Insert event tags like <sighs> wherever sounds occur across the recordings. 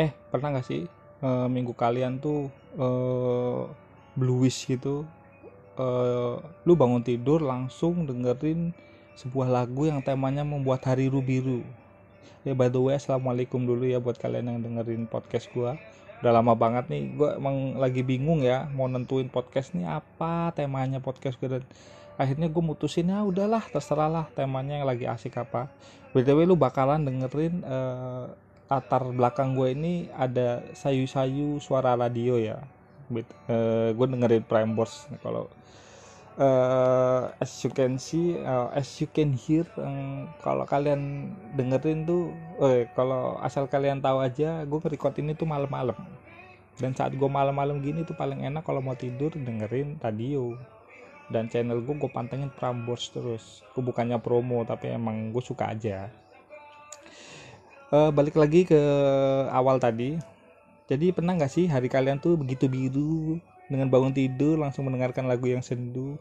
eh pernah nggak sih uh, minggu kalian tuh uh, bluish gitu? Uh, lu bangun tidur langsung dengerin sebuah lagu yang temanya membuat hari biru ya by the way assalamualaikum dulu ya buat kalian yang dengerin podcast gua. Udah lama banget nih gue emang lagi bingung ya mau nentuin podcast nih apa temanya podcast gue dan akhirnya gue mutusin ya udahlah terserah lah temanya yang lagi asik apa. Btw lu bakalan dengerin uh, latar belakang gue ini ada sayu-sayu suara radio ya. Uh, gue dengerin Prambors kalau uh, as you can see uh, as you can hear um, kalau kalian dengerin tuh eh kalau asal kalian tahu aja gue record ini tuh malam-malam. Dan saat gue malam-malam gini tuh paling enak kalau mau tidur dengerin radio. Dan channel gue gue pantengin Prambors terus. Gue bukannya promo tapi emang gue suka aja uh, balik lagi ke awal tadi. Jadi pernah nggak sih hari kalian tuh begitu biru dengan bangun tidur langsung mendengarkan lagu yang sendu?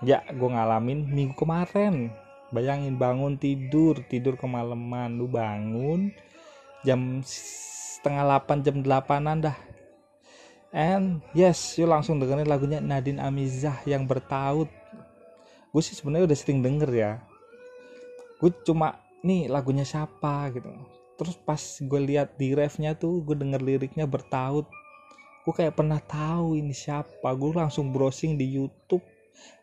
Ya gue ngalamin minggu kemarin. Bayangin bangun tidur tidur kemalaman. Lu bangun jam setengah delapan jam delapanan dah. And yes yuk langsung dengerin lagunya Nadine Amizah yang bertaut. Gue sih sebenarnya udah sering denger ya. Gue cuma nih lagunya siapa? gitu. Terus pas gue lihat di refnya tuh gue denger liriknya bertaut. Gue kayak pernah tahu ini siapa. Gue langsung browsing di YouTube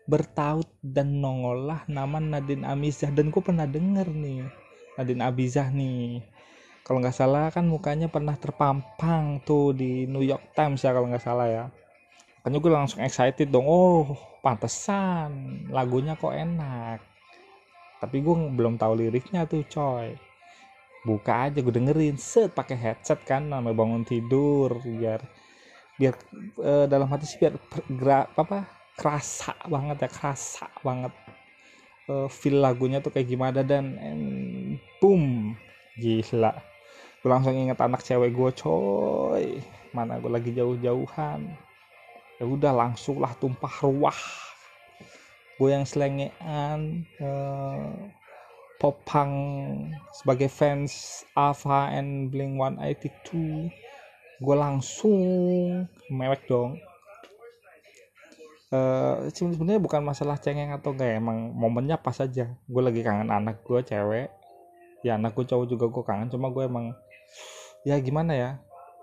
bertaut dan nongol lah nama Nadine Amizah. Dan gue pernah denger nih Nadine Amizah nih. Kalau nggak salah kan mukanya pernah terpampang tuh di New York Times ya kalau nggak salah ya. Makanya gue langsung excited dong oh pantesan lagunya kok enak tapi gue belum tahu liriknya tuh coy. Buka aja gue dengerin. Set pakai headset kan namanya bangun tidur biar biar uh, dalam hati sih biar gerak apa kerasa banget ya kerasa banget. Uh, feel lagunya tuh kayak gimana dan boom. Gila. Gue langsung inget anak cewek gue coy. Mana gue lagi jauh-jauhan. Ya udah langsung lah tumpah ruah gue yang selengean uh, popang sebagai fans Ava and Blink 182 gue langsung mewek dong. Uh, sebenarnya bukan masalah cengeng atau enggak emang momennya pas aja. Gue lagi kangen anak gue cewek. Ya anak gue cowok juga gue kangen cuma gue emang ya gimana ya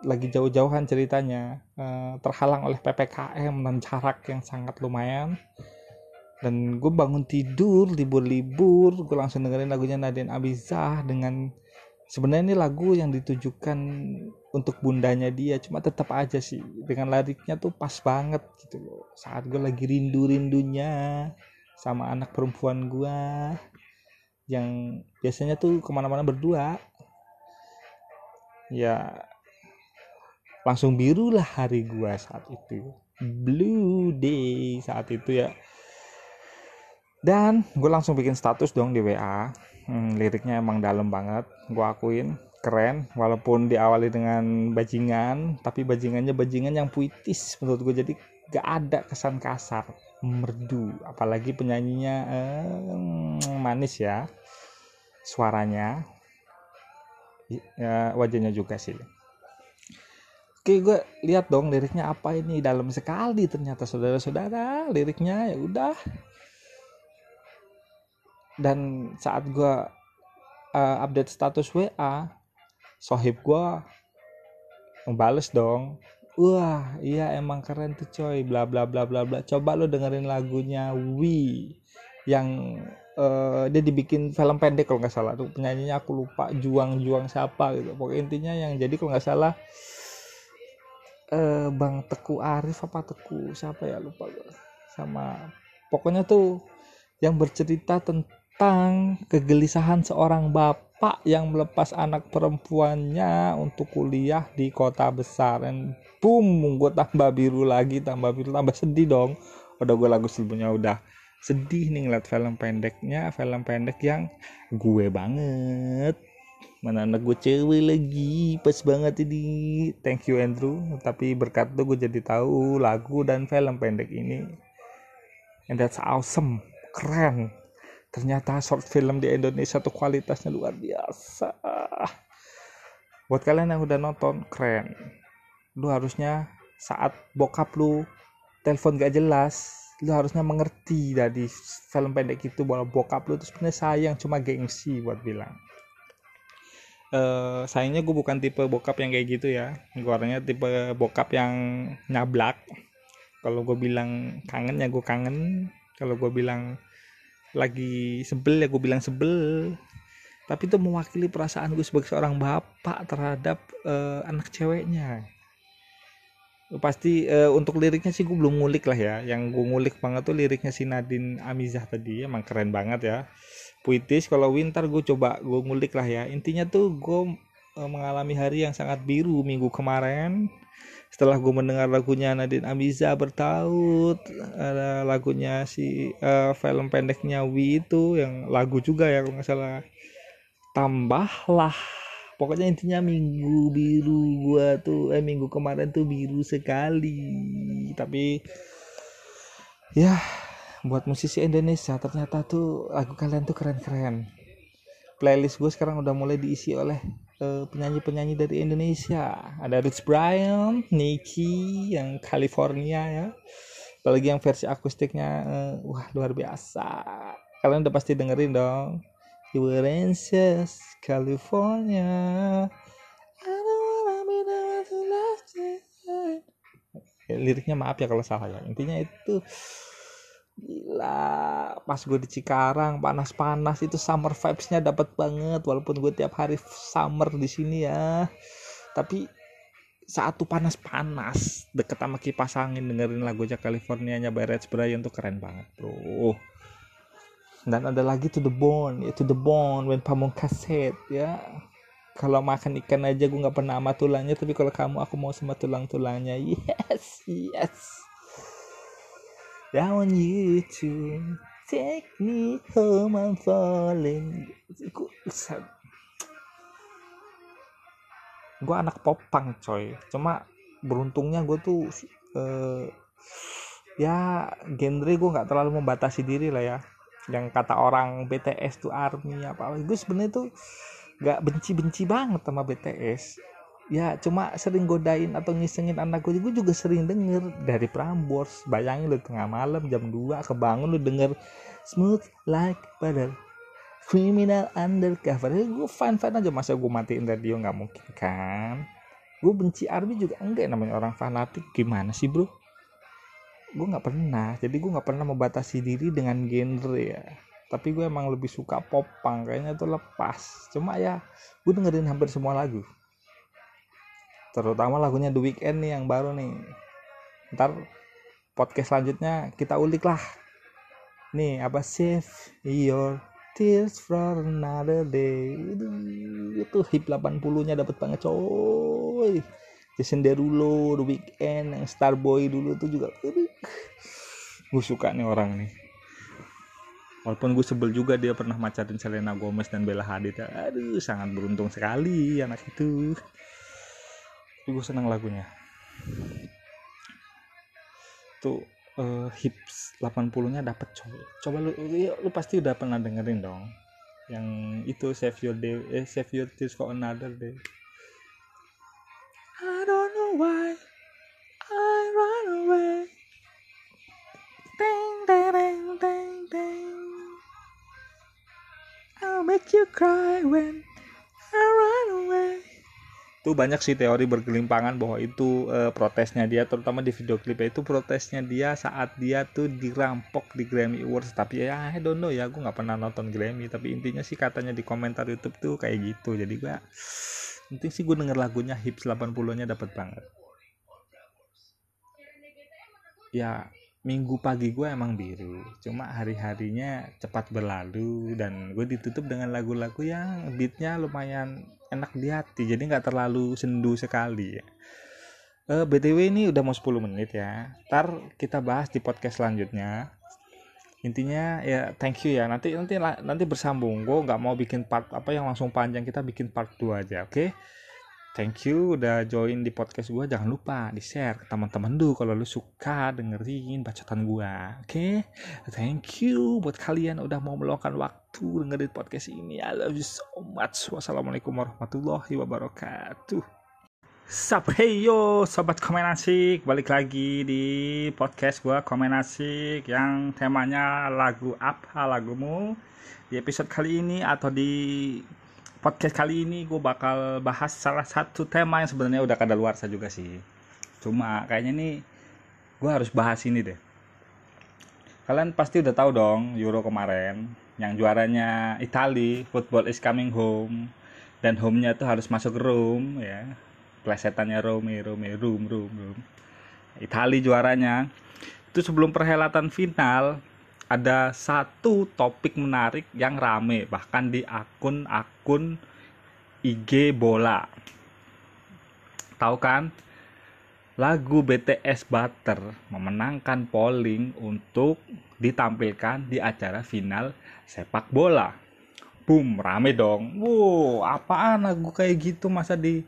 lagi jauh-jauhan ceritanya. Uh, terhalang oleh ppkm dan jarak yang sangat lumayan dan gue bangun tidur libur-libur gue langsung dengerin lagunya Nadine Abizah dengan sebenarnya ini lagu yang ditujukan untuk bundanya dia cuma tetap aja sih dengan liriknya tuh pas banget gitu loh. Saat gue lagi rindu-rindunya sama anak perempuan gue yang biasanya tuh ke mana-mana berdua. Ya langsung biru lah hari gue saat itu. Blue day saat itu ya dan gue langsung bikin status dong di WA hmm, liriknya emang dalam banget gue akuin. Keren walaupun diawali dengan bajingan tapi bajingannya bajingan yang puitis menurut gue jadi gak ada kesan kasar merdu. Apalagi penyanyinya eh, manis ya suaranya. Ya, wajahnya juga sih. Oke gue lihat dong liriknya apa ini. Dalam sekali ternyata saudara-saudara. Liriknya ya udah dan saat gue uh, update status WA sohib gue membales dong. Wah iya emang keren tuh coy. Bla bla bla bla bla. Coba lo dengerin lagunya Wi yang uh, dia dibikin film pendek kalau nggak salah tuh. Penyanyinya aku lupa juang juang siapa gitu. Pokoknya intinya yang jadi kalau nggak salah uh, bang Teku Arif apa Teku siapa ya? Lupa gue sama pokoknya tuh yang bercerita tentang tentang kegelisahan seorang bapak yang melepas anak perempuannya untuk kuliah di kota besar. Dan boom gue tambah biru lagi tambah biru tambah sedih dong. Udah gue lagu sebelumnya udah sedih nih ngeliat film pendeknya film pendek yang gue banget. Mana anak gue cewek lagi pas banget ini. Thank you Andrew. Tapi berkat tuh gue jadi tahu lagu dan film pendek ini. And that's awesome. Keren ternyata short film di Indonesia tuh kualitasnya luar biasa. Buat kalian yang udah nonton keren. Lu harusnya saat bokap lu telepon gak jelas lu harusnya mengerti dari film pendek itu bahwa bokap lu itu sebenarnya sayang cuma gengsi buat bilang. Uh, sayangnya gue bukan tipe bokap yang kayak gitu ya. Gue orangnya tipe bokap yang nyablak. Kalau gue bilang kangen ya gue kangen. Kalau gue bilang lagi sebel ya gue bilang sebel. Tapi itu mewakili perasaan gue sebagai seorang bapak terhadap uh, anak ceweknya. Pasti uh, untuk liriknya sih gue belum ngulik lah ya. Yang gue ngulik banget tuh liriknya si Nadine Amizah tadi emang keren banget ya. Puitis kalau winter gue coba gue ngulik lah ya. Intinya tuh gue uh, mengalami hari yang sangat biru minggu kemarin setelah gue mendengar lagunya Nadine Amiza bertaut ada lagunya si uh, film pendeknya Wi itu yang lagu juga ya kalau nggak salah. Tambahlah. Pokoknya intinya minggu biru gua tuh eh minggu kemarin tuh biru sekali. Tapi ya buat musisi Indonesia ternyata tuh lagu kalian tuh keren-keren. Playlist gue sekarang udah mulai diisi oleh penyanyi penyanyi-penyanyi dari Indonesia. Ada Rich Brian, Nicky yang California ya. Apalagi yang versi akustiknya uh, wah luar biasa. Kalian udah pasti dengerin dong. Juventus, California. Ya, liriknya maaf ya kalau salah ya. Intinya itu gila. Pas gue di Cikarang panas-panas itu summer vibesnya dapat banget. Walaupun gue tiap hari summer di sini ya. Tapi saat tuh panas-panas deket sama kipas angin dengerin lagunya California nya by Rich Brian tuh keren banget bro. Dan ada lagi to the bone ya to the bone when pamungkas said ya. Kalau makan ikan aja gue nggak pernah sama tulangnya tapi kalau kamu aku mau sama tulang tulangnya yes yes I want you to take me home I'm falling. Gue anak popang coy. Cuma beruntungnya gue tuh uh, ya genre gue nggak terlalu membatasi diri lah ya. Yang kata orang BTS tuh army apa gue sebenarnya tuh gak benci-benci banget sama BTS ya cuma sering godain atau ngisengin anak gue gue juga sering denger dari Prambors. Bayangin lu tengah malam jam 2 kebangun lu denger smooth like butter criminal undercover. Ya, gue fan fan aja masa gue matiin radio nggak mungkin kan? Gue benci Army juga enggak namanya orang fanatik. Gimana sih bro? Gue nggak pernah jadi gue nggak pernah membatasi diri dengan genre ya. Tapi gue emang lebih suka pop punk kayaknya itu lepas. Cuma ya gue dengerin hampir semua lagu terutama lagunya The Weeknd nih yang baru nih. Ntar podcast selanjutnya kita ulik lah. Nih apa save your tears for another day. Itu hip 80 nya dapat banget coy. Jason Derulo, The Weeknd, yang Starboy dulu tuh juga gue suka nih orang nih. Walaupun gue sebel juga dia pernah macarin Selena Gomez dan Bella Hadid ya. aduh sangat beruntung sekali anak itu tapi gue seneng lagunya tuh uh, hips 80 nya dapet coba coba lu, lu, lu pasti udah pernah dengerin dong yang itu save your day eh, save your tears for another day I don't know why I run away. Ding, ding, ding, ding, ding. I'll make you cry when I run away. Itu banyak sih teori bergelimpangan bahwa itu uh, protesnya dia, terutama di video klipnya itu protesnya dia saat dia tuh dirampok di Grammy Awards. Tapi ya, I don't know ya, gue nggak pernah nonton Grammy. Tapi intinya sih katanya di komentar YouTube tuh kayak gitu. Jadi gue penting sih gue denger lagunya hips 80 nya dapat banget ya minggu pagi gue emang biru cuma hari-harinya cepat berlalu dan gue ditutup dengan lagu-lagu yang beatnya lumayan enak di hati jadi nggak terlalu sendu sekali ya. Uh, btw ini udah mau 10 menit ya. Ntar kita bahas di podcast selanjutnya. Intinya ya thank you ya. Nanti nanti nanti bersambung. Gue nggak mau bikin part apa yang langsung panjang kita bikin part 2 aja oke? okay? Thank you udah join di podcast gue jangan lupa di share ke teman-teman. Lu kalau lu suka dengerin bacotan gue oke? Okay? thank you buat kalian udah mau meluangkan waktu dengerin podcast ini. I love you so much. Wassalamualaikum warahmatullahi wabarakatuh. Sup, hey yo, sobat komen asik, balik lagi di podcast gue komen asik yang temanya lagu apa lagumu? Di episode kali ini atau di podcast kali ini gue bakal bahas salah satu tema yang sebenarnya udah kada luar juga sih. Cuma kayaknya nih gue harus bahas ini deh. Kalian pasti udah tahu dong Euro kemarin yang juaranya Italy football is coming home dan home-nya tuh harus masuk room ya. Plesetannya Rome Rome Rum Rum Rum Itali juaranya. Itu sebelum perhelatan final ada satu topik menarik yang rame bahkan di akun-akun IG bola. Tahu kan? Lagu BTS Butter memenangkan polling untuk ditampilkan di acara final sepak bola. Boom rame dong. Wow apaan lagu kayak gitu masa di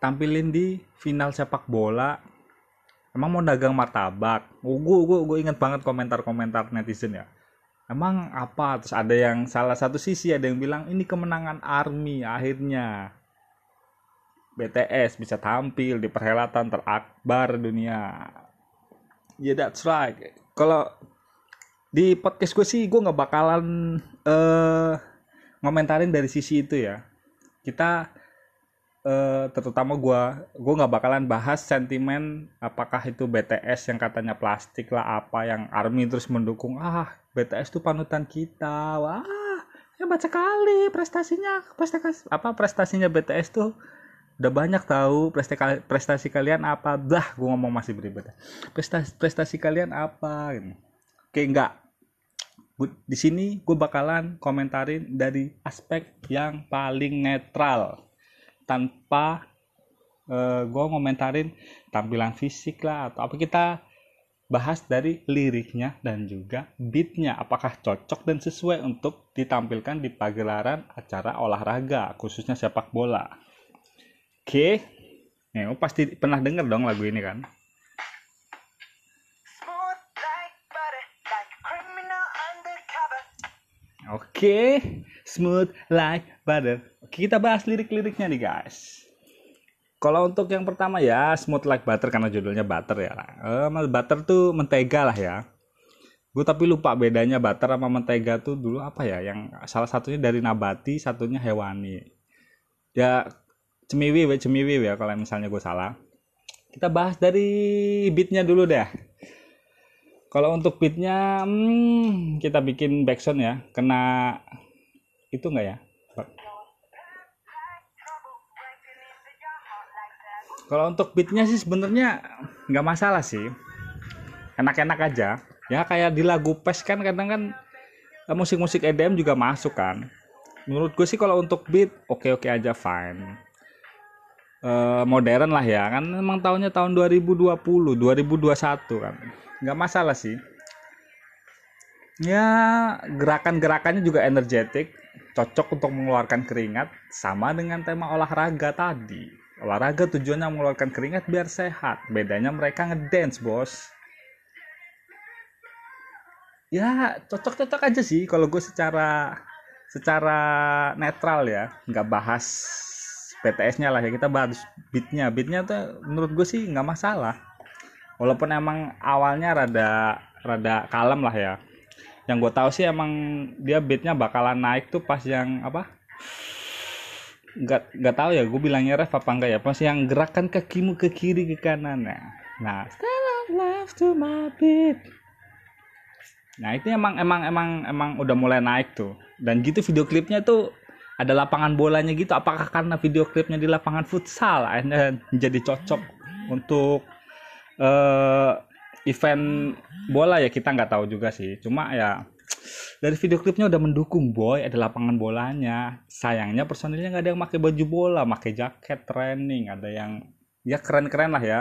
tampilin di final sepak bola emang mau dagang martabak? Gue gue gue inget banget komentar-komentar netizen ya. Emang apa? Terus ada yang salah satu sisi ada yang bilang ini kemenangan army akhirnya. BTS bisa tampil di perhelatan terakbar dunia. Ya yeah, that's right. Kalau di podcast gue sih gue nggak bakalan uh, ngomentarin dari sisi itu ya. Kita uh, terutama gue gue nggak bakalan bahas sentimen apakah itu BTS yang katanya plastik lah apa yang Army terus mendukung. Ah BTS tuh panutan kita. Wah hebat sekali prestasinya. Prestasi apa prestasinya BTS tuh udah banyak tahu prestasi prestasi kalian apa. Dah gue ngomong masih beribad prestasi prestasi kalian apa gitu. Oke enggak di sini gue bakalan komentarin dari aspek yang paling netral tanpa uh, eh, gue ngomentarin tampilan fisik lah atau apa kita bahas dari liriknya dan juga beatnya apakah cocok dan sesuai untuk ditampilkan di pagelaran acara olahraga khususnya sepak bola oke okay. ya pasti pernah denger dong lagu ini kan Oke, okay. Smooth like butter. Kita bahas lirik-liriknya nih guys. Kalau untuk yang pertama ya, smooth like butter karena judulnya butter ya. Eh, butter tuh mentega lah ya. Gue tapi lupa bedanya butter sama mentega tuh dulu apa ya? Yang salah satunya dari nabati, satunya hewani. Ya cemiwi, cemiwi ya kalau misalnya gue salah. Kita bahas dari beatnya dulu deh kalau untuk beatnya hmm, kita bikin backsound ya kena itu enggak ya? Kalau untuk beatnya sih sebenarnya nggak masalah sih. Enak-enak aja. Ya kayak di lagu pes kan kadang kan eh, musik-musik EDM juga masuk kan. Menurut gue sih kalau untuk beat oke-oke aja fine. Uh, modern lah ya. Kan emang tahunnya tahun 2020 2021 kan. Nggak masalah sih. Ya gerakan-gerakannya juga energetik cocok untuk mengeluarkan keringat sama dengan tema olahraga tadi. Olahraga tujuannya mengeluarkan keringat biar sehat. Bedanya mereka ngedance bos. Ya cocok-cocok aja sih kalau gue secara secara netral ya. Nggak bahas PTS-nya lah ya. Kita bahas beatnya. Beatnya tuh menurut gue sih nggak masalah. Walaupun emang awalnya rada rada kalem lah ya yang gue tahu sih emang dia beatnya bakalan naik tuh pas yang apa? Nggak nggak tahu ya gue bilangnya ref apa enggak ya? Pas yang gerakan kakimu ke kiri ke kanan ya. Nah left to my beat. Nah itu emang emang emang emang udah mulai naik tuh. Dan gitu video klipnya tuh ada lapangan bolanya gitu. Apakah karena video klipnya di lapangan futsal? Akhirnya jadi cocok untuk uh, event bola ya kita nggak tahu juga sih. Cuma ya dari video klipnya udah mendukung boy. Ada lapangan bolanya. Sayangnya personilnya nggak ada yang pakai baju bola pakai jaket training. Ada yang ya keren-keren lah ya.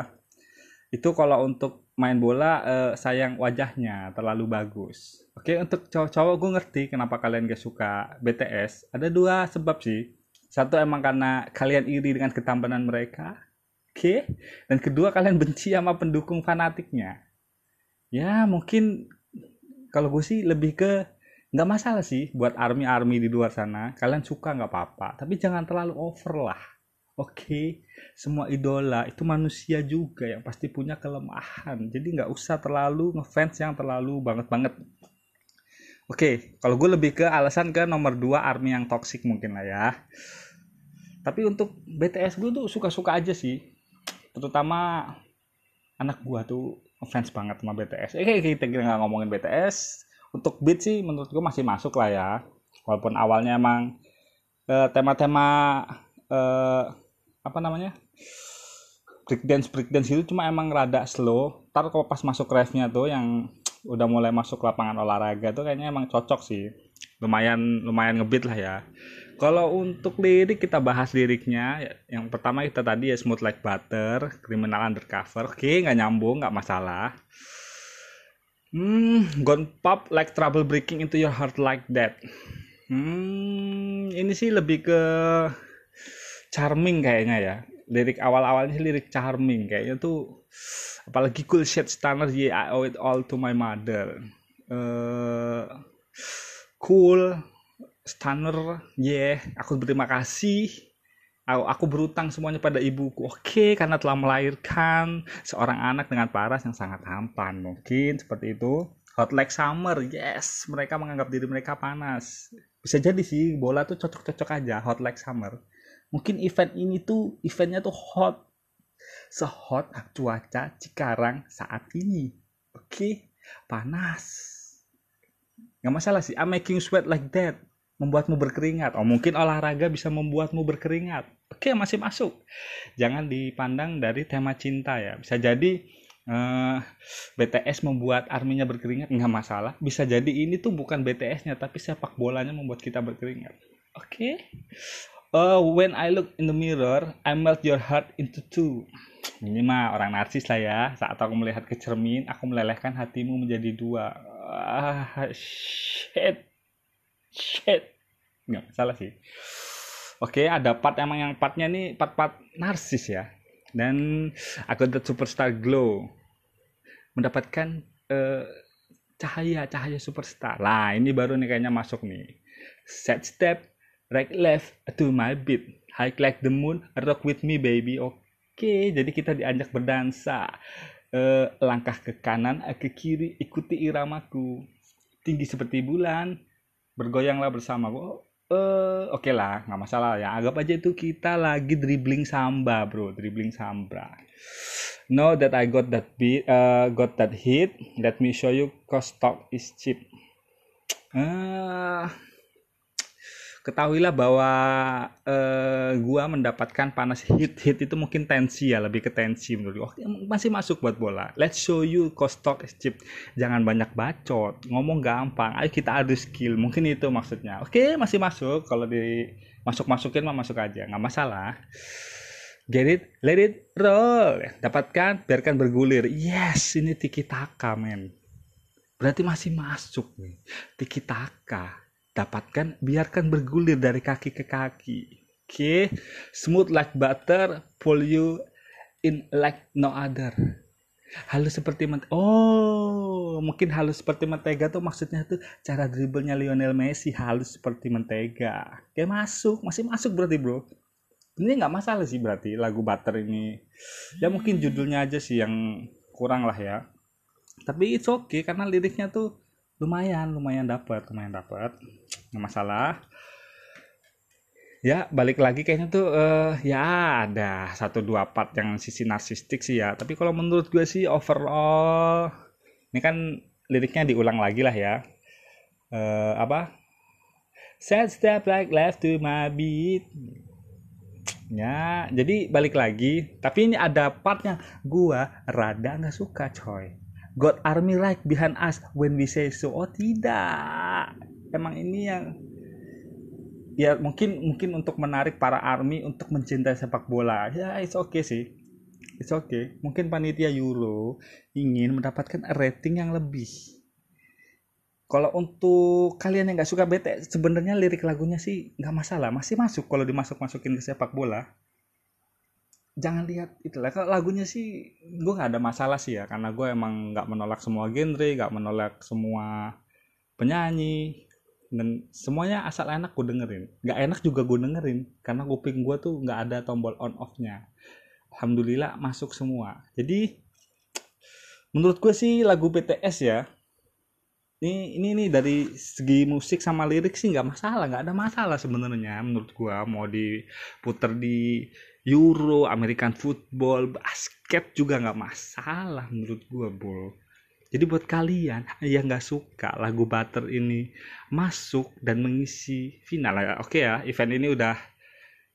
Itu kalau untuk main bola eh, sayang wajahnya terlalu bagus. Oke untuk cowok-cowok gue ngerti kenapa kalian gak suka BTS ada dua sebab sih. Satu emang karena kalian iri dengan ketampanan mereka oke. Dan kedua kalian benci sama pendukung fanatiknya ya mungkin kalau gue sih lebih ke nggak masalah sih buat army army di luar sana. Kalian suka nggak apa-apa tapi jangan terlalu over lah oke okay? semua idola itu manusia juga yang pasti punya kelemahan. Jadi nggak usah terlalu ngefans yang terlalu banget banget. Oke okay, kalau gue lebih ke alasan ke nomor dua army yang toxic mungkin lah ya. Tapi untuk BTS gue tuh suka-suka aja sih. Terutama anak gue tuh fans banget sama BTS eh kita nggak ngomongin BTS untuk beat sih menurut gue masih masuk lah ya. Walaupun awalnya emang eh, tema-tema uh, apa namanya breakdance breakdance itu cuma emang rada slow. Ntar kalau pas masuk refnya tuh yang udah mulai masuk lapangan olahraga tuh kayaknya emang cocok sih. Lumayan lumayan ngebit lah ya kalau untuk lirik kita bahas liriknya. Yang pertama kita tadi ya Smooth Like Butter, Criminal Undercover. Oke, nggak nyambung, nggak masalah. Hmm, Gone Pop Like Trouble Breaking Into Your Heart Like That. Hmm, ini sih lebih ke charming kayaknya ya. Lirik awal-awalnya lirik charming kayaknya tuh apalagi cool shit stunner yeah I owe it all to my mother. Uh, cool Stunner, yeah, aku berterima kasih. Aku, aku berutang semuanya pada ibuku. Oke, karena telah melahirkan seorang anak dengan paras yang sangat tampan. Mungkin seperti itu. Hot like summer, yes. Mereka menganggap diri mereka panas. Bisa jadi sih, bola tuh cocok-cocok aja. Hot like summer. Mungkin event ini tuh, eventnya tuh hot. Sehot cuaca Cikarang saat ini. Oke, panas. Gak masalah sih, I'm making sweat like that membuatmu berkeringat. Oh, mungkin olahraga bisa membuatmu berkeringat. Oke, masih masuk. Jangan dipandang dari tema cinta ya. Bisa jadi eh, BTS membuat arminya berkeringat nggak masalah. Bisa jadi ini tuh bukan BTS-nya tapi sepak bolanya membuat kita berkeringat. Oke. Uh, when I look in the mirror, I melt your heart into two. Ini mah orang narsis lah ya. Saat aku melihat ke cermin, aku melelehkan hatimu menjadi dua. Ah, shit shit. Nggak salah sih. Oke ada part emang yang partnya nih part-part narsis ya. Dan aku the superstar glow mendapatkan uh, cahaya cahaya superstar. Lah ini baru nih kayaknya masuk nih. Set step right left to my beat. High like the moon rock with me baby. Oke jadi kita diajak berdansa. Uh, langkah ke kanan ke kiri ikuti iramaku. Tinggi seperti bulan bergoyanglah bersama gue uh, oke okay lah nggak masalah ya. Anggap aja itu kita lagi dribbling samba bro. Dribbling samba know that I got that beat uh, got that hit let me show you cost stock is cheap. Uh, ketahuilah bahwa uh, gua mendapatkan panas hit hit itu mungkin tensi ya lebih ke tensi menurut gua. Oh, masih masuk buat bola. Let's show you cost stock is jangan banyak bacot. Ngomong gampang. Ayo kita adu skill. Mungkin itu maksudnya. Oke masih masuk. Kalau di masuk masukin mah masuk aja. Nggak masalah. Get it? Let it roll. Dapatkan biarkan bergulir. Yes ini tiki taka men. Berarti masih masuk nih. Tiki taka dapatkan biarkan bergulir dari kaki ke kaki. Oke okay? smooth like butter pull you in like no other. Halus seperti ment oh mungkin halus seperti mentega tuh maksudnya tuh cara dribblenya Lionel Messi halus seperti mentega. Kayak masuk masih masuk berarti bro. Ini nggak masalah sih berarti lagu butter ini. Ya mungkin judulnya aja sih yang kurang lah ya. Tapi it's okay karena liriknya tuh lumayan lumayan dapat lumayan dapat nggak masalah. Ya balik lagi kayaknya tuh uh, ya ada satu dua part yang sisi narsistik sih ya. Tapi kalau menurut gue sih overall ini kan liriknya diulang lagi lah ya. Uh, apa? Set step like left to my beat. Ya jadi balik lagi. Tapi ini ada partnya gua rada nggak suka coy God army right behind us when we say so. Oh tidak. Emang ini yang ya mungkin mungkin untuk menarik para army untuk mencintai sepak bola. Ya it's okay sih. It's okay. Mungkin panitia Euro ingin mendapatkan rating yang lebih. kalau untuk kalian yang nggak suka BTS sebenarnya lirik lagunya sih nggak masalah masih masuk kalau dimasuk masukin ke sepak bola jangan lihat itulah kalau lagunya sih gue nggak ada masalah sih ya karena gue emang nggak menolak semua genre nggak menolak semua penyanyi dan semuanya asal enak gue dengerin. Nggak enak juga gue dengerin karena kuping gue tuh nggak ada tombol on off nya alhamdulillah masuk semua. Jadi menurut gue sih lagu BTS ya ini ini nih dari segi musik sama lirik sih nggak masalah nggak ada masalah sebenarnya menurut gua. Mau diputer di Euro American football basket juga nggak masalah menurut gua bol. Jadi buat kalian <laughs> yang nggak suka lagu Butter ini masuk dan mengisi final. Ya oke ya event ini udah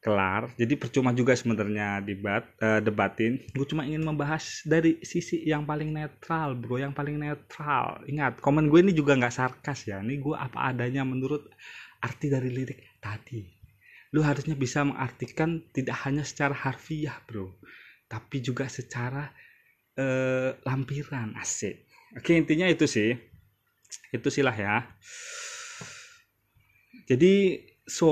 kelar. Jadi percuma juga sebenarnya debat uh, debatin. Gue cuma ingin membahas dari sisi yang paling netral bro yang paling netral. Ingat komen gue ini juga nggak sarkas ya. Ini gue apa adanya menurut arti dari lirik tadi lu harusnya bisa mengartikan tidak hanya secara harfiah bro tapi juga secara uh, lampiran asik. Oke intinya itu sih. Itu silah ya. Jadi so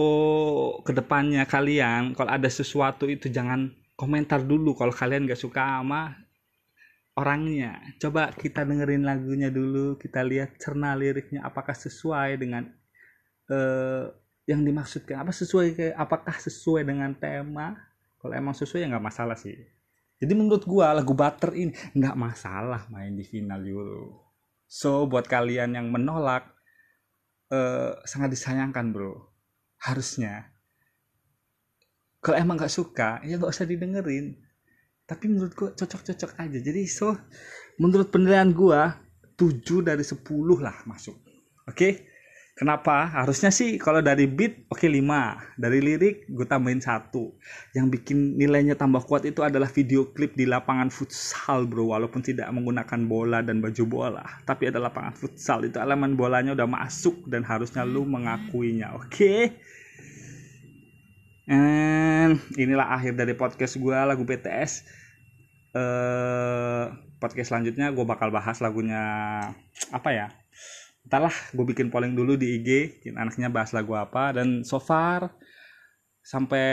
ke depannya kalian kalau ada sesuatu itu jangan komentar dulu kalau kalian gak suka sama orangnya. Coba kita dengerin lagunya dulu kita lihat cerna liriknya apakah sesuai dengan uh, yang dimaksudkan apa? Sesuai ke apakah sesuai dengan tema? Kalau emang sesuai ya nggak masalah sih. Jadi menurut gua lagu Butter ini nggak masalah main di final Euro so buat kalian yang menolak uh, sangat disayangkan bro. Harusnya. Kalau emang nggak suka ya nggak usah didengerin. Tapi menurut gua cocok-cocok aja. Jadi so menurut penilaian gua 7 dari 10 lah masuk. Oke? okay? Kenapa? Harusnya sih kalau dari beat oke okay, 5. Dari lirik gue tambahin satu. Yang bikin nilainya tambah kuat itu adalah video klip di lapangan futsal bro. Walaupun tidak menggunakan bola dan baju bola. Tapi ada lapangan futsal. Itu elemen bolanya udah masuk dan harusnya lu mengakuinya. Oke? Okay? And inilah akhir dari podcast gue lagu BTS. Eh, podcast selanjutnya gue bakal bahas lagunya apa ya? Entahlah gue bikin polling dulu di IG anaknya bahas lagu apa dan so far sampai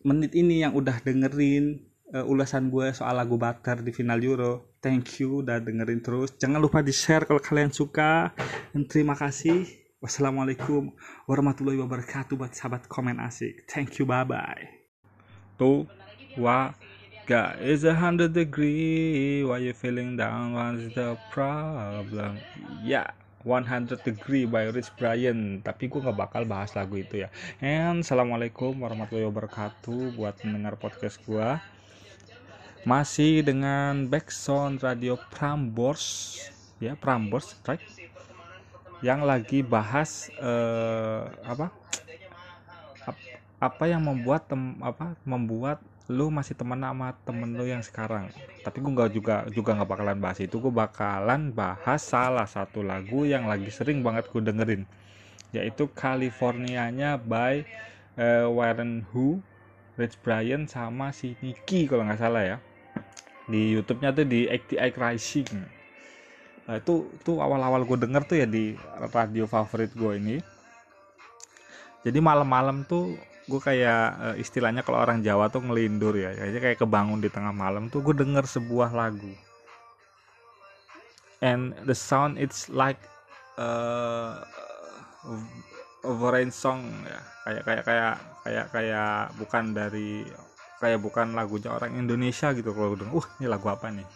menit ini yang udah dengerin uh, ulasan gue soal lagu Butter di final Euro. Thank you udah dengerin terus. Jangan lupa di share kalau kalian suka dan terima kasih. Wassalamualaikum warahmatullahi wabarakatuh buat sahabat komen asik. Thank you bye bye tuh wa God is a hundred degree. Why you feeling down? What's the problem? Yeah 100 Degree by Rich Brian. Tapi gue gak bakal bahas lagu itu ya. And assalamualaikum warahmatullahi wabarakatuh buat mendengar podcast gue masih dengan backsound radio Prambors. Ya Prambors right? Yang lagi bahas uh, apa? Apa yang membuat tem, apa? Membuat lu masih temen sama temen lu yang sekarang. Tapi gue nggak juga juga nggak bakalan bahas itu. Gue bakalan bahas salah satu lagu yang lagi sering banget gue dengerin. Yaitu Californianya by uh, Warren Hu Rich Brian sama si Nicky kalau nggak salah ya. Di YouTube-nya tuh di ATI Rising. Nah, itu tuh awal-awal gue denger tuh ya di radio favorit gue ini. Jadi malam-malam tuh gue kayak uh, istilahnya kalau orang Jawa tuh ngelindur ya. Kayaknya kayak kebangun di tengah malam tuh gue denger sebuah lagu. And the sound it's like uh, a foreign song ya. Kayak kayak kayak kayak kayak bukan dari kayak bukan lagunya orang Indonesia gitu kalau denger uh ini lagu apa nih?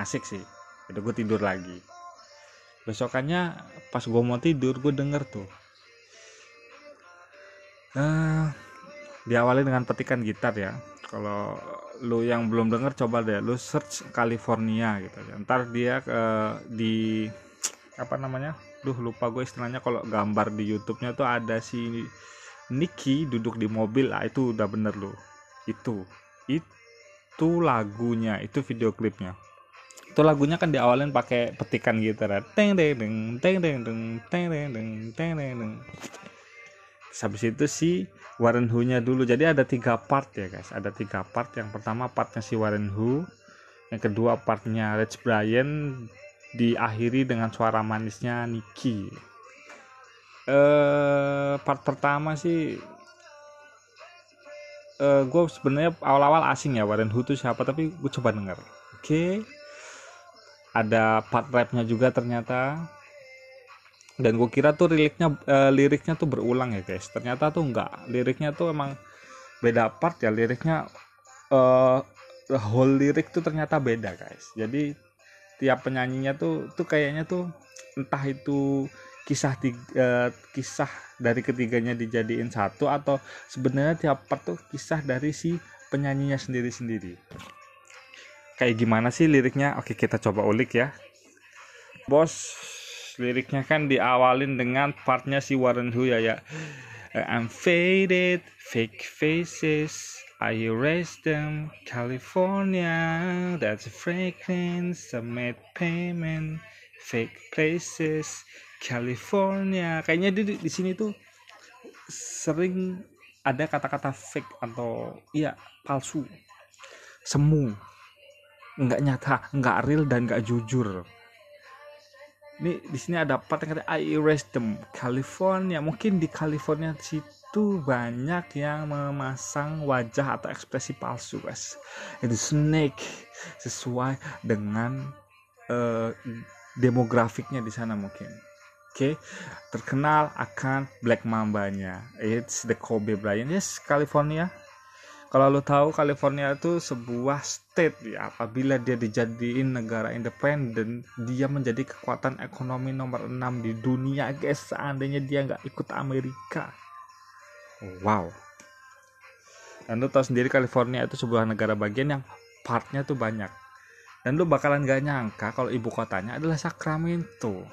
Asik sih. Itu gue tidur lagi. Besokannya pas gue mau tidur gue denger tuh uh, diawali dengan petikan gitar ya. Kalau lu yang belum denger coba deh lu search California gitu ya ntar dia uh, di apa namanya? Duh lupa gue istilahnya. Kalau gambar di YouTube-nya tuh ada si Nicky duduk di mobil. Ah itu udah bener lu. Itu. Itu lagunya itu video klipnya. Itu lagunya kan diawalin pakai petikan gitar teng teng teng teng teng teng teng teng teng teng habis itu si Warren Hu-nya dulu. Jadi ada tiga part ya guys. Ada tiga part. Yang pertama partnya si Warren Hu. Yang kedua partnya Rich Brian. diakhiri dengan suara manisnya Niki eh part pertama sih uh, gue sebenarnya awal-awal asing ya Warren Hu itu siapa tapi gue coba denger oke okay. ada part rapnya juga ternyata dan gue kira tuh liriknya uh, liriknya tuh berulang ya guys. Ternyata tuh enggak liriknya tuh emang beda part ya. Liriknya uh, whole lirik tuh ternyata beda guys. Jadi tiap penyanyinya tuh tuh kayaknya tuh entah itu kisah tiga, uh, kisah dari ketiganya dijadiin satu atau sebenarnya tiap part tuh kisah dari si penyanyinya sendiri-sendiri. Kayak gimana sih liriknya? Oke kita coba ulik ya. Bos liriknya kan diawalin dengan partnya si Warren Hu ya ya. I'm faded fake faces I erase them California that's a fragrance made payment fake places California. Kayaknya di di sini tuh sering ada kata-kata fake atau iya palsu. Semu. Nggak nyata nggak real dan nggak jujur ini di sini ada part yang kata I erase them California mungkin di California situ banyak yang memasang wajah atau ekspresi palsu guys itu snake sesuai dengan uh, demografiknya di sana mungkin Oke, okay. terkenal akan Black Mambanya. It's the Kobe Bryant. Yes, California. Kalau lo tahu California itu sebuah state ya, apabila dia dijadiin negara independen, dia menjadi kekuatan ekonomi nomor 6 di dunia, guys. Seandainya dia nggak ikut Amerika. Wow. Dan lo tahu sendiri California itu sebuah negara bagian yang partnya tuh banyak. Dan lo bakalan gak nyangka kalau ibu kotanya adalah Sacramento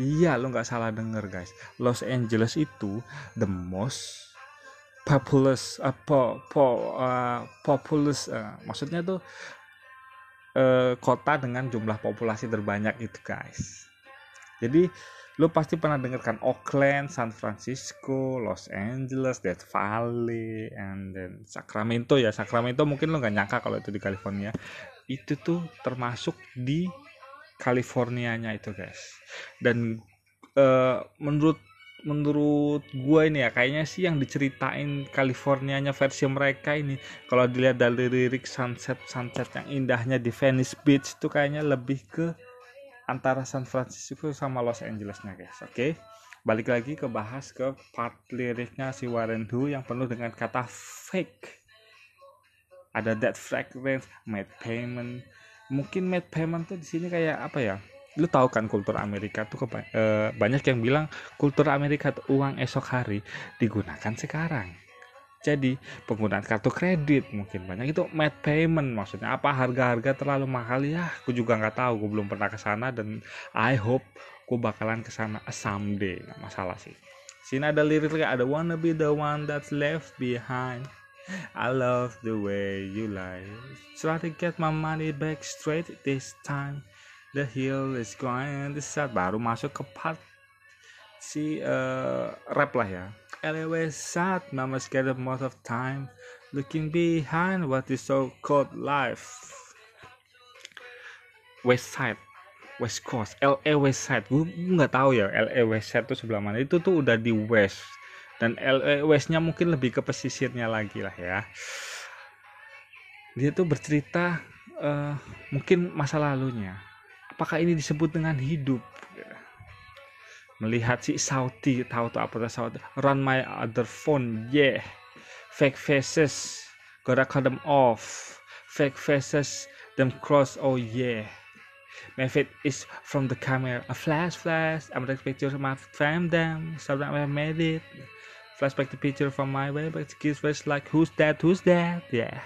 Iya, lo nggak salah denger guys. Los Angeles itu the most populous uh, po, uh, populous uh, maksudnya tuh uh, kota dengan jumlah populasi terbanyak itu guys. Jadi lo pasti pernah dengarkan Oakland, San Francisco, Los Angeles, Death Valley, and then Sacramento ya. Sacramento mungkin lo nggak nyangka kalau itu di California. Itu tuh termasuk di Californianya itu guys dan uh, menurut menurut gue ini ya kayaknya sih yang diceritain Californianya versi mereka ini kalau dilihat dari lirik sunset sunset yang indahnya di Venice Beach itu kayaknya lebih ke antara San Francisco sama Los Angelesnya guys. Oke okay? balik lagi ke bahas ke part liriknya si Warren Hu yang penuh dengan kata fake. Ada that fragrance made payment. Mungkin made payment tuh di sini kayak apa ya lu tahu kan kultur Amerika tuh keba- e, banyak yang bilang kultur Amerika tuh uang esok hari digunakan sekarang. Jadi penggunaan kartu kredit mungkin banyak. Itu made payment maksudnya. Apa harga-harga terlalu mahal? Ya aku juga nggak tahu. Gue belum pernah ke sana dan I hope gue bakalan ke sana someday. Nggak masalah sih. Sini ada liriknya ada wanna be the one that's left behind. I love the way you lie. Try to get my money back straight this time. The hill is going to start. Baru masuk ke part si uh, rap lah ya. Always sad, mama scared most of time. Looking behind what is so called life. West Side, West Coast, LA West Side. Gue nggak tahu ya LA West Side itu sebelah mana. Itu tuh udah di West dan LWS-nya mungkin lebih ke pesisirnya lagi lah ya dia tuh bercerita uh, mungkin masa lalunya apakah ini disebut dengan hidup? Melihat si Saudi tahu tuh apa Saudi? Run my other phone yeah. Fake faces gotta cut them off. Fake faces them cross oh yeah. My face is from the camera. A flash flash. I'm the picture of my fam them. Something I made it. Flashback the picture from my way but kids was like who's that who's that? Yeah.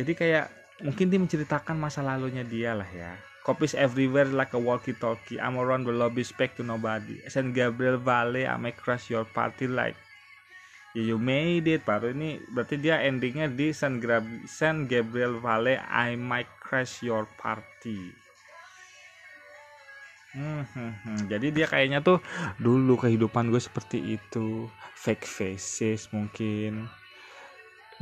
jadi kayak mungkin dia menceritakan masa lalunya dia lah ya copies everywhere like a walkie talkie I'm around the lobby spec to nobody. San Gabriel Valley I may crush your party like you made it baru ini berarti dia endingnya di San, San Gabriel Valley I might crash your party. Hmm, hmm, hmm. Jadi dia kayaknya tuh dulu kehidupan gue seperti itu, fake faces mungkin.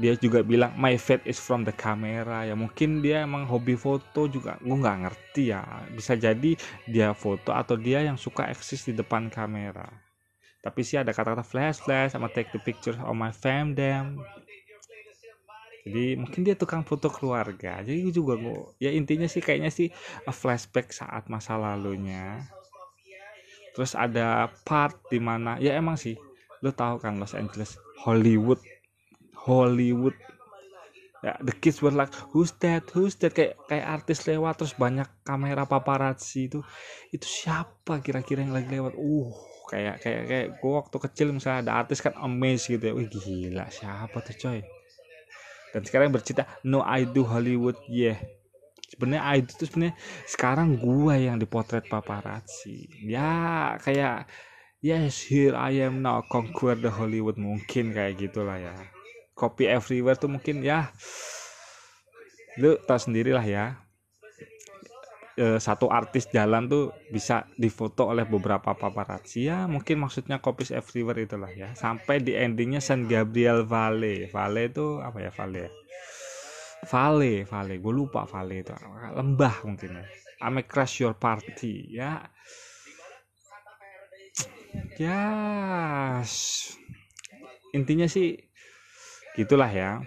Dia juga bilang my fate is from the camera. Ya mungkin dia emang hobi foto juga. Gue nggak ngerti ya. Bisa jadi dia foto atau dia yang suka eksis di depan kamera. Tapi sih ada kata-kata flash flash sama take the picture of my fam them. Jadi mungkin dia tukang foto keluarga. Jadi gue juga gue ya intinya sih kayaknya sih flashback saat masa lalunya. Terus ada part di mana ya emang sih lo tahu kan Los Angeles Hollywood Hollywood. Ya the kids were like who's that? Who's that? Kayak kayak artis lewat terus banyak kamera paparazzi itu. Itu siapa kira-kira yang lagi lewat? Uh kayak kayak kayak gua waktu kecil misalnya ada artis kan amazed gitu ya. Wih gila siapa tuh coy? Dan sekarang bercerita no I do Hollywood. Yeah. Sebenarnya I do tuh sebenarnya sekarang gua yang dipotret paparazzi. Ya kayak yes here I am now. Conquer the Hollywood. Mungkin kayak gitulah ya copy everywhere tuh mungkin ya. Lu tau sendiri lah ya. E, satu artis jalan tuh bisa difoto oleh beberapa paparazzi. Ya mungkin maksudnya copies everywhere itulah ya. Sampai di endingnya San Gabriel Valley Valley itu apa ya Valley ya? Valley Valley gue lupa Valley itu. Lembah mungkin ya. Ame crash your party ya. Ya intinya sih gitulah ya.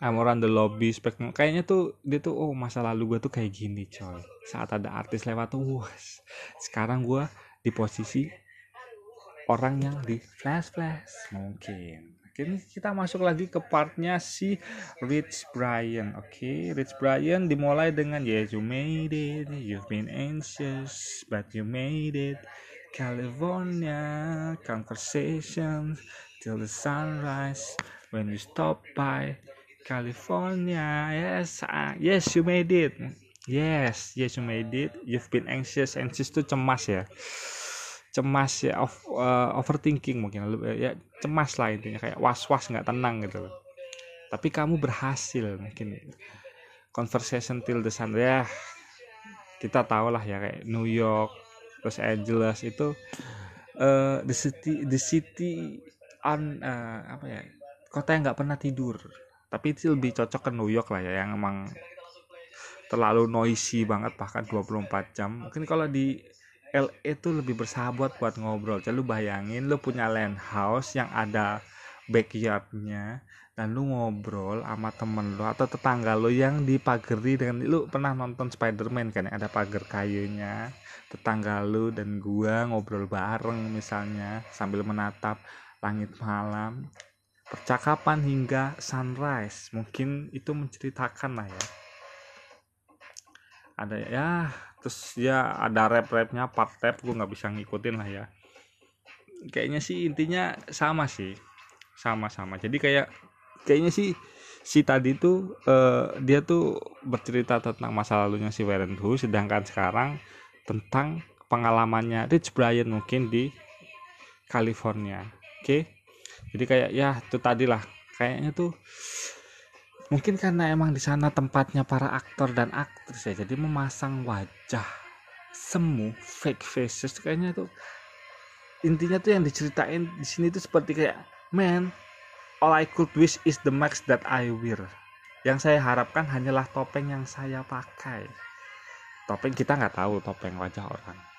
I'm around the lobby spek kayaknya tuh dia tuh oh masa lalu gue tuh kayak gini coy. Saat ada artis lewat tuh wah, sekarang gue di posisi orang yang di flash flash. Mungkin. Kini kita masuk lagi ke partnya si Rich Brian. Oke okay? Rich Brian dimulai dengan yes you made it. You've been anxious but you made it. California conversations till the sunrise when we stop by California. Yes uh, yes you made it. Yes yes you made it. You've been anxious. Anxious tuh cemas ya. Cemas ya of, uh, overthinking mungkin. Ya cemas lah intinya. Kayak was was nggak tenang gitu tapi kamu berhasil mungkin. Conversation till the sun. Ya kita tahu lah ya kayak New York Los Angeles itu uh, the city the city on uh, apa ya kota yang nggak pernah tidur. Tapi itu lebih cocok ke New York lah ya yang emang terlalu noisy banget bahkan 24 jam. Mungkin kalau di LA itu lebih bersahabat buat ngobrol. Jadi lu bayangin lu punya land house yang ada backyardnya dan lu ngobrol sama temen lu atau tetangga lu yang dipagari dengan lu pernah nonton Spiderman kan yang ada pagar kayunya tetangga lu dan gua ngobrol bareng misalnya sambil menatap langit malam percakapan hingga sunrise. Mungkin itu menceritakan lah ya. Ada ya terus ya ada rap rapnya part rap gue nggak bisa ngikutin lah ya. Kayaknya sih intinya sama sih. Sama-sama. Jadi kayak kayaknya sih si tadi tuh uh, dia tuh bercerita tentang masa lalunya si Warren Hu sedangkan sekarang tentang pengalamannya Rich Brian mungkin di California. Oke? okay? Jadi kayak ya itu tadi lah kayaknya tuh mungkin karena emang di sana tempatnya para aktor dan aktris ya jadi memasang wajah semu fake faces kayaknya tuh intinya tuh yang diceritain di sini tuh seperti kayak man all I could wish is the max that I wear. Yang saya harapkan hanyalah topeng yang saya pakai. Topeng kita nggak tahu topeng wajah orang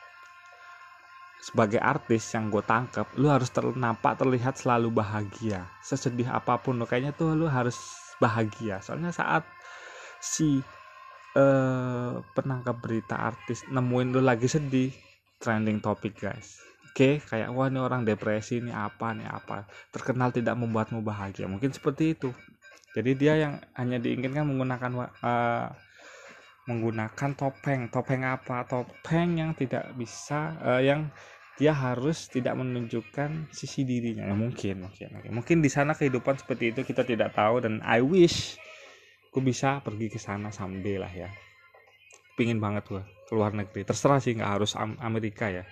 sebagai artis yang gue tangkap lu harus ter nampak terlihat selalu bahagia. Sesedih apa pun lo kayaknya tuh lu harus bahagia. Soalnya saat si uh, penangkap berita artis nemuin lu lagi sedih trending topik guys. Oke okay? kayak wah ini orang depresi ini apa nih apa. Terkenal tidak membuatmu bahagia. Mungkin seperti itu. Jadi dia yang hanya diinginkan menggunakan uh, menggunakan topeng. Topeng apa? Topeng yang tidak bisa uh, yang dia harus tidak menunjukkan sisi dirinya. Ya, mungkin mungkin mungkin. Mungkin di sana kehidupan seperti itu kita tidak tahu dan I wish gue bisa pergi ke sana someday lah ya. Pingin banget gue keluar negeri. Terserah sih nggak harus Amerika ya.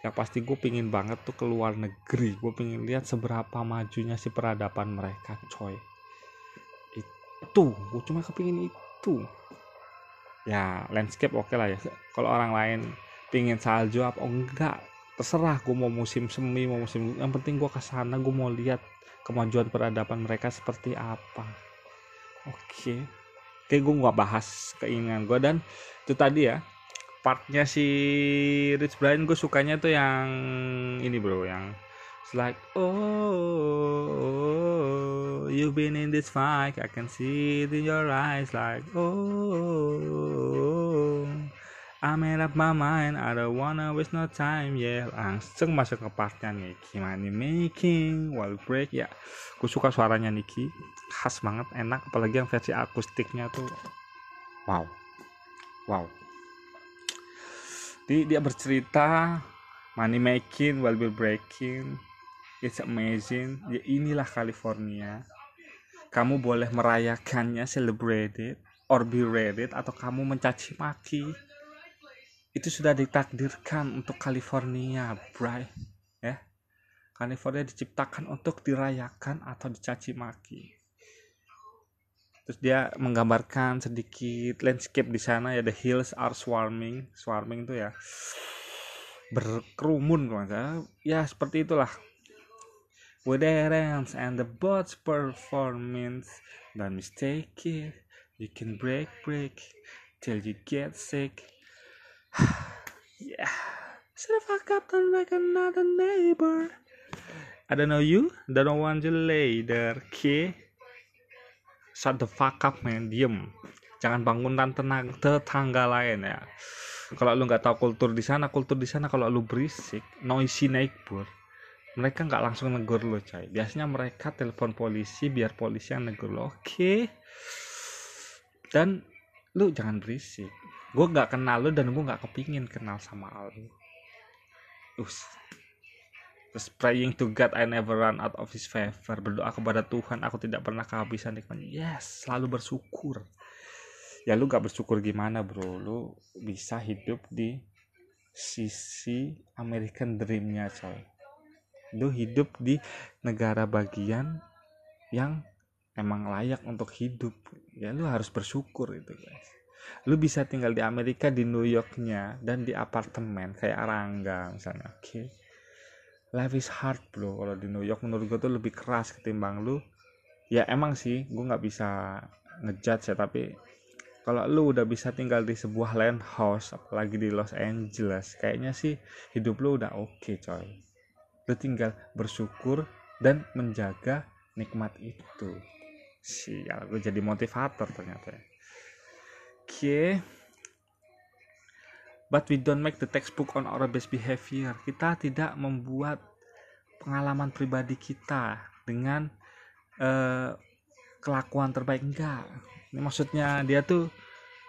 Yang pasti gue pingin banget tuh keluar negeri. Gue pingin lihat seberapa majunya si peradaban mereka coy. Itu gue cuma kepingin itu. Ya landscape oke okay lah ya. Kalau orang lain pingin salju apa oh enggak terserah gue mau musim semi mau musim yang penting gue ke sana gue mau lihat kemajuan peradaban mereka seperti apa oke okay. oke gue nggak bahas keinginan gue dan itu tadi ya partnya si Rich Brian gue sukanya tuh yang ini bro yang it's like oh you've been in this fight I can see it in your eyes like oh I made up my mind I don't wanna waste no time yeah. Langsung masuk ke partnya Nicky money making while break ya. Gue suka suaranya Nicky khas banget enak apalagi yang versi akustiknya tuh. Wow. Wow. Jadi dia bercerita money making while we're breaking it's amazing. Ya inilah California. Kamu boleh merayakannya celebrate it or be ready atau kamu mencaci maki itu sudah ditakdirkan untuk California bray ya. California diciptakan untuk dirayakan atau dicaci maki. Terus dia menggambarkan sedikit landscape di sana ya. The hills are swarming. Swarming itu ya berkerumun kalau ya seperti itulah. With the dance and the boats performance don't mistake it. You can break break. Till you get sick <sighs> yeah. Should have fuck up like another neighbor. I don't know you. Don't want you later okay? Shut the fuck up man. Diem. Jangan bangun dan tenang tetangga lain ya. Kalau lu nggak tahu kultur di sana kultur di sana kalau lu berisik noisy neighbor mereka nggak langsung negur lo coy. Biasanya mereka telepon polisi biar polisi yang negur lo oke okay. dan lu jangan berisik gue nggak kenal lu dan gue nggak kepingin kenal sama lu us Terus praying to God I never run out of his favor. Berdoa kepada Tuhan aku tidak pernah kehabisan nikmatnya. Yes, selalu bersyukur. Ya lu gak bersyukur gimana bro? Lu bisa hidup di sisi American Dreamnya coy. Lu hidup di negara bagian yang emang layak untuk hidup. Ya lu harus bersyukur itu guys. Lu bisa tinggal di Amerika di New Yorknya dan di apartemen kayak Rangga misalnya. Oke. Okay life is hard bro. Kalau di New York menurut gue tuh lebih keras ketimbang lu. Ya emang sih gue nggak bisa ngejudge ya tapi kalau lu udah bisa tinggal di sebuah land house apalagi di Los Angeles kayaknya sih hidup lu udah oke okay, coy. Lu tinggal bersyukur dan menjaga nikmat itu. Sial gue jadi motivator ternyata oke okay but we don't make the textbook on our best behavior. Kita tidak membuat pengalaman pribadi kita dengan uh, kelakuan terbaik enggak. Ini maksudnya dia tuh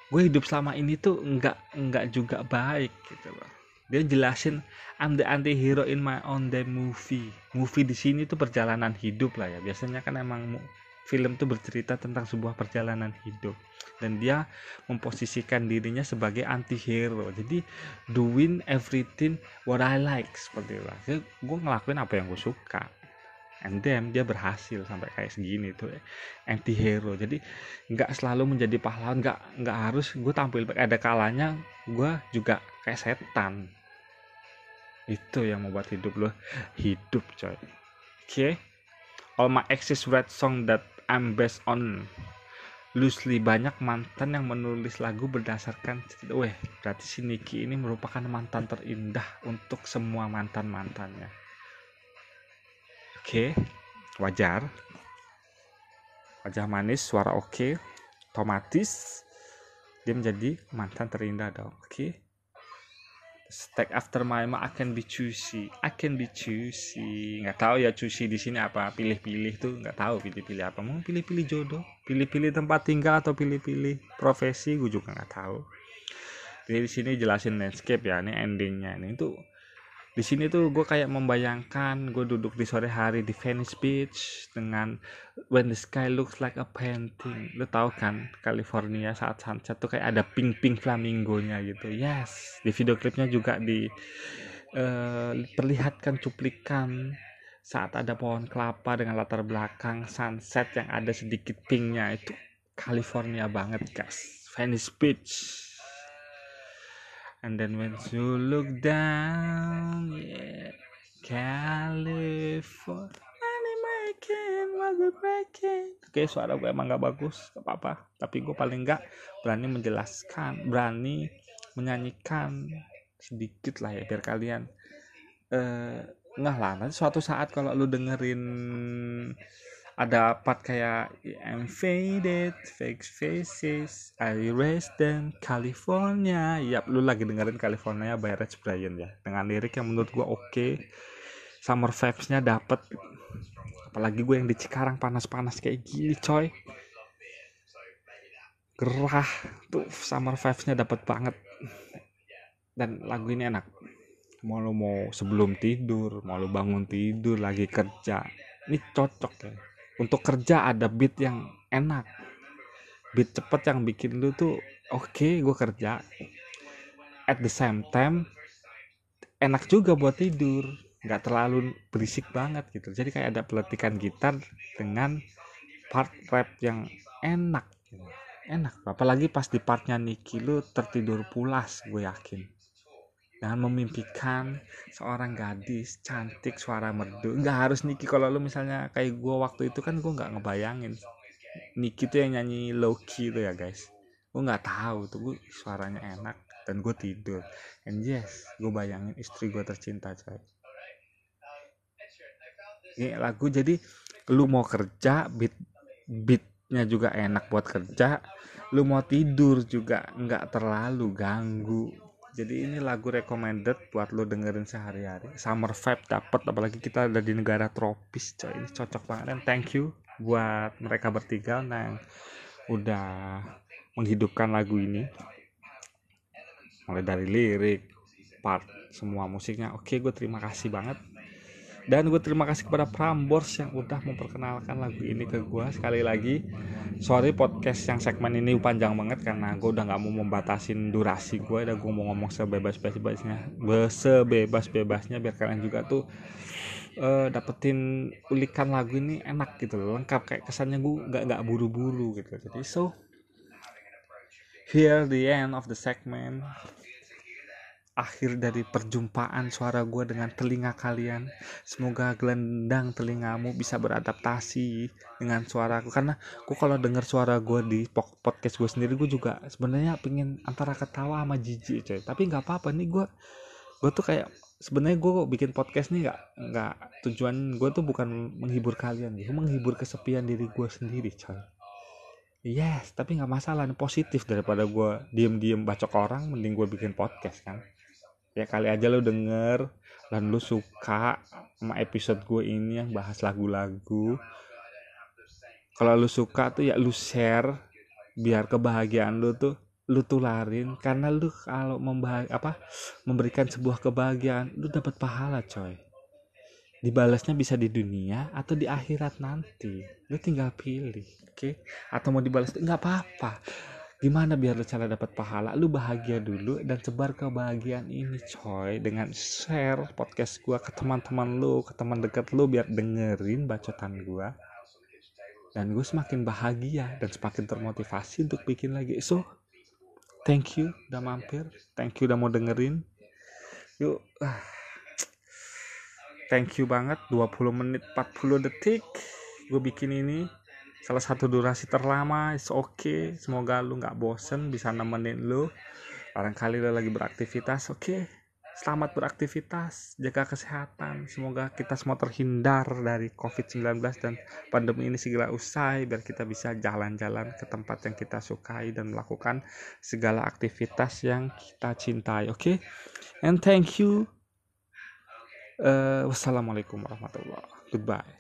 gue hidup selama ini tuh enggak enggak juga baik gitu loh. Dia jelasin I'm the anti-hero in my own day movie. Movie di sini tuh perjalanan hidup lah ya. Biasanya kan emang film tuh bercerita tentang sebuah perjalanan hidup. Dan dia memposisikan dirinya sebagai anti-hero. Jadi doing everything what I like seperti itu. Jadi, gue ngelakuin apa yang gue suka. And then dia berhasil sampai kayak segini tuh anti-hero. Jadi nggak selalu menjadi pahlawan nggak nggak harus gue tampil ada kalanya gue juga kayak setan. Itu yang membuat hidup lo hidup coy. Oke? okay? All my exes write song that I'm based on loosely banyak mantan yang menulis lagu berdasarkan cerita. Weh, berarti si Niki ini merupakan mantan terindah untuk semua mantan-mantannya. Oke, wajar. Wajah manis, suara oke, otomatis dia menjadi mantan terindah dong. Oke. Stack after my mom I can be choosy. I be choosy. Nggak tahu ya choosy di sini apa? Pilih-pilih tuh nggak tahu pilih-pilih apa. Mau pilih-pilih jodoh? Pilih-pilih tempat tinggal atau pilih-pilih profesi? Gue juga nggak tahu. Jadi di sini jelasin landscape ya ini endingnya. Ini tuh di sini tuh gue kayak membayangkan gue duduk di sore hari di Venice Beach dengan when the sky looks like a painting. Lo tau kan California saat sunset tuh kayak ada pink pink flamingonya gitu. Yes di video klipnya juga di uh, perlihatkan cuplikan saat ada pohon kelapa dengan latar belakang sunset yang ada sedikit pinknya. Itu California banget guys. Venice Beach and then when you look down yeah California. Oke suara gue emang gak bagus gak apa-apa. Tapi gue paling gak berani menjelaskan Berani menyanyikan sedikit lah ya biar kalian eh lah. Nanti suatu saat kalau lu dengerin ada part kayak I'm faded, fake faces, I erase them, California. Yap, lu lagi dengerin California by Rich Brian ya. Dengan lirik yang menurut gua oke. Okay. Summer vibes-nya dapet. Apalagi gue yang di Cikarang panas-panas kayak gini, coy. Gerah tuh summer vibes-nya dapet banget dan lagu ini enak mau lo mau sebelum tidur mau lo bangun tidur lagi kerja ini cocok ya untuk kerja ada beat yang enak. Beat cepet yang bikin lu tuh oke okay, gue kerja. At the same time enak juga buat tidur. Nggak terlalu berisik banget gitu. Jadi kayak ada peletikan gitar dengan part rap yang enak. Enak. Apalagi pas di partnya Niki lu tertidur pulas gue yakin dengan memimpikan seorang gadis cantik suara merdu. Nggak harus Niki. Kalau lu misalnya kayak gue waktu itu kan gue nggak ngebayangin. Niki tuh yang nyanyi low key tuh ya guys. Gue nggak tahu tuh gue suaranya enak dan gue tidur. And yes gue bayangin istri gue tercinta coy. Ini lagu jadi lu mau kerja beat beatnya juga enak buat kerja. Lu mau tidur juga nggak terlalu ganggu jadi ini lagu recommended buat lo dengerin sehari-hari. Summer vibe dapat apalagi kita ada di negara tropis coy. Ini cocok banget. Dan thank you buat mereka bertiga yang udah menghidupkan lagu ini. Mulai dari lirik part semua musiknya. Oke gue terima kasih banget dan gue terima kasih kepada Prambors yang udah memperkenalkan lagu ini ke gue sekali lagi sorry podcast yang segmen ini panjang banget karena gue udah nggak mau membatasin durasi gue dan gue mau ngomong sebebas-bebasnya sebebas-bebasnya biar kalian juga tuh uh, dapetin ulikan lagu ini enak gitu loh. Lengkap kayak kesannya gue nggak nggak buru-buru gitu. Jadi so here the end of the segment akhir dari perjumpaan suara gue dengan telinga kalian. Semoga gelendang telingamu bisa beradaptasi dengan suaraku karena gue kalau denger suara gue di podcast gue sendiri gue juga sebenarnya pengen antara ketawa sama jijik coy. Tapi nggak apa-apa nih gue gue tuh kayak sebenarnya gue bikin podcast nih nggak nggak tujuan gue tuh bukan menghibur kalian gue menghibur kesepian diri gue sendiri coy yes tapi nggak masalah positif daripada gue diem-diem bacok orang mending gue bikin podcast kan ya kali aja lo denger. Dan lo suka sama episode gue ini yang bahas lagu-lagu. Kalau lo suka tuh ya lo share biar kebahagiaan lo tuh lu tularin. Karena lu kalau apa memberikan sebuah kebahagiaan lu dapat pahala coy. Dibalasnya bisa di dunia atau di akhirat nanti. Lu tinggal pilih oke? Okay? atau mau dibalas nggak apa-apa gimana biar lu cara dapat pahala? Lu bahagia dulu dan sebar kebahagiaan ini coy dengan share podcast gua ke teman-teman lu ke teman dekat lu biar dengerin bacotan gua. Dan gue semakin bahagia dan semakin termotivasi untuk bikin lagi. So thank you udah mampir. Thank you udah mau dengerin. Yuk ah. thank you banget. 20 menit 40 detik gue bikin ini salah satu durasi terlama is oke okay. semoga lu nggak bosen bisa nemenin lu barangkali lu lagi beraktivitas oke okay. selamat beraktivitas jaga kesehatan semoga kita semua terhindar dari covid-19 dan pandemi ini segera usai biar kita bisa jalan-jalan ke tempat yang kita sukai dan melakukan segala aktivitas yang kita cintai oke okay? and thank you uh, wassalamualaikum warahmatullahi goodbye